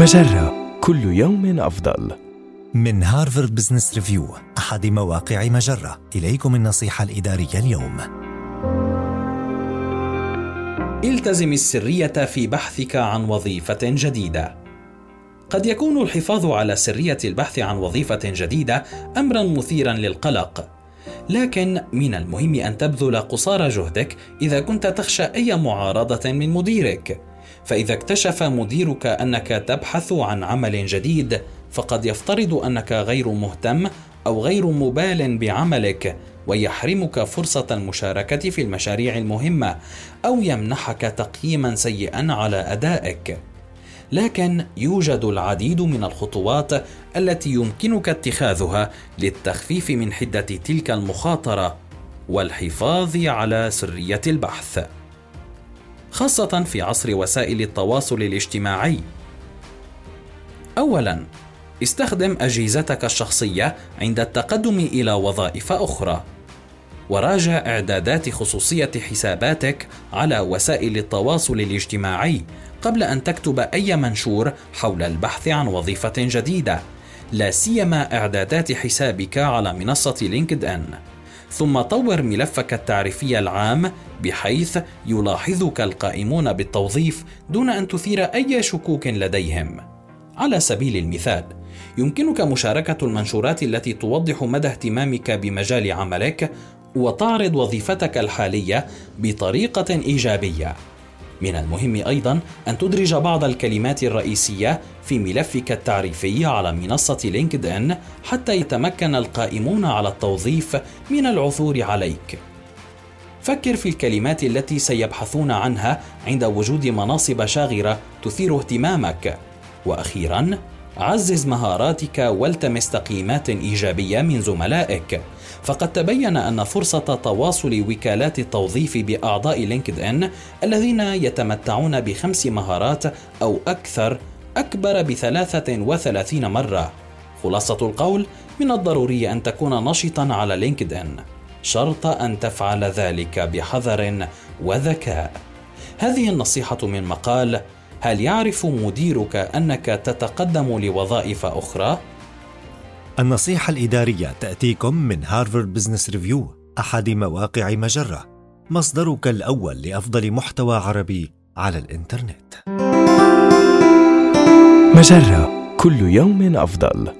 مجرة. كل يوم أفضل. من Harvard Business Review أحد مواقع مجرة. إليكم النصيحة الإدارية اليوم. التزم السرية في بحثك عن وظيفة جديدة. قد يكون الحفاظ على سرية البحث عن وظيفة جديدة أمرا مثيرا للقلق. لكن من المهم أن تبذل قصارى جهدك إذا كنت تخشى أي معارضة من مديرك. فإذا اكتشف مديرك أنك تبحث عن عمل جديد فقد يفترض أنك غير مهتم أو غير مبال بعملك ويحرمك فرصة المشاركة في المشاريع المهمة أو يمنحك تقييما سيئا على أدائك. لكن يوجد العديد من الخطوات التي يمكنك اتخاذها للتخفيف من حدة تلك المخاطرة والحفاظ على سرية البحث. خاصة في عصر وسائل التواصل الاجتماعي. أولاً، استخدم أجهزتك الشخصية عند التقدم إلى وظائف أخرى. وراجع إعدادات خصوصية حساباتك على وسائل التواصل الاجتماعي قبل أن تكتب أي منشور حول البحث عن وظيفة جديدة، لا سيما إعدادات حسابك على منصة لينكد إن. ثم طور ملفك التعريفي العام بحيث يلاحظك القائمون بالتوظيف دون أن تثير أي شكوك لديهم. على سبيل المثال يمكنك مشاركة المنشورات التي توضح مدى اهتمامك بمجال عملك وتعرض وظيفتك الحالية بطريقة إيجابية. من المهم أيضا أن تدرج بعض الكلمات الرئيسية في ملفك التعريفي على منصة لينكد ان حتى يتمكن القائمون على التوظيف من العثور عليك. فكر في الكلمات التي سيبحثون عنها عند وجود مناصب شاغرة تثير اهتمامك. وأخيرا عزز مهاراتك والتمس تقييمات إيجابية من زملائك فقد تبين أن فرصة تواصل وكالات التوظيف بأعضاء لينكد ان الذين يتمتعون بخمس مهارات أو أكثر أكبر بثلاثة وثلاثين مرة. خلاصة القول من الضروري أن تكون نشطا على LinkedIn شرط أن تفعل ذلك بحذر وذكاء. هذه النصيحة من مقال هل يعرف مديرك أنك تتقدم لوظائف أخرى؟ النصيحة الإدارية تأتيكم من Harvard Business Review أحد مواقع مجرة. مصدرك الأول لأفضل محتوى عربي على الإنترنت. مجرة كل يوم أفضل.